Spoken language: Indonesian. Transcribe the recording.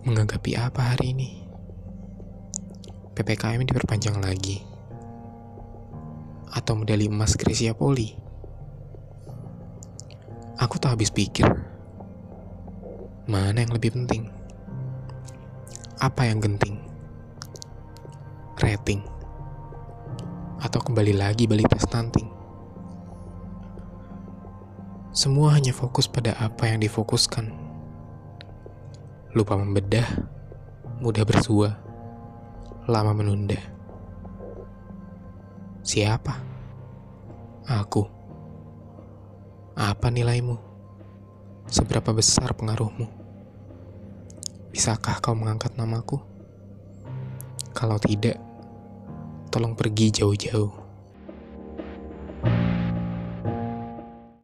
Menghadapi apa hari ini? PPKM diperpanjang lagi? Atau medali emas Gresia Poli? Aku tak habis pikir. Mana yang lebih penting? Apa yang genting? Rating? Atau kembali lagi balita stunting? Semua hanya fokus pada apa yang difokuskan lupa membedah, mudah bersua, lama menunda. Siapa? Aku. Apa nilaimu? Seberapa besar pengaruhmu? Bisakah kau mengangkat namaku? Kalau tidak, tolong pergi jauh-jauh.